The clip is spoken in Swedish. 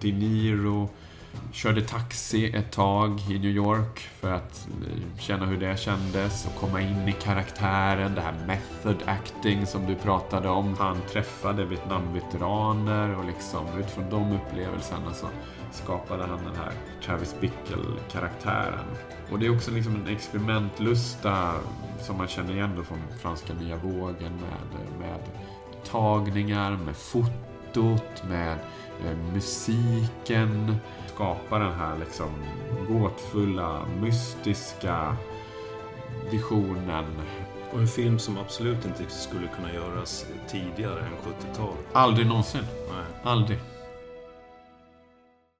De Niro körde taxi ett tag i New York för att eh, känna hur det kändes och komma in i karaktären. Det här method acting som du pratade om. Han träffade Vietnamveteraner och liksom utifrån de upplevelserna så skapade han den här Travis Bickle-karaktären. Och det är också liksom en experimentlusta som man känner igen då från franska nya vågen med, med tagningar, med fotot, med eh, musiken. Skapa den här liksom gåtfulla, mystiska visionen. Och en film som absolut inte skulle kunna göras tidigare än 70-talet. Aldrig någonsin. Nej. Aldrig.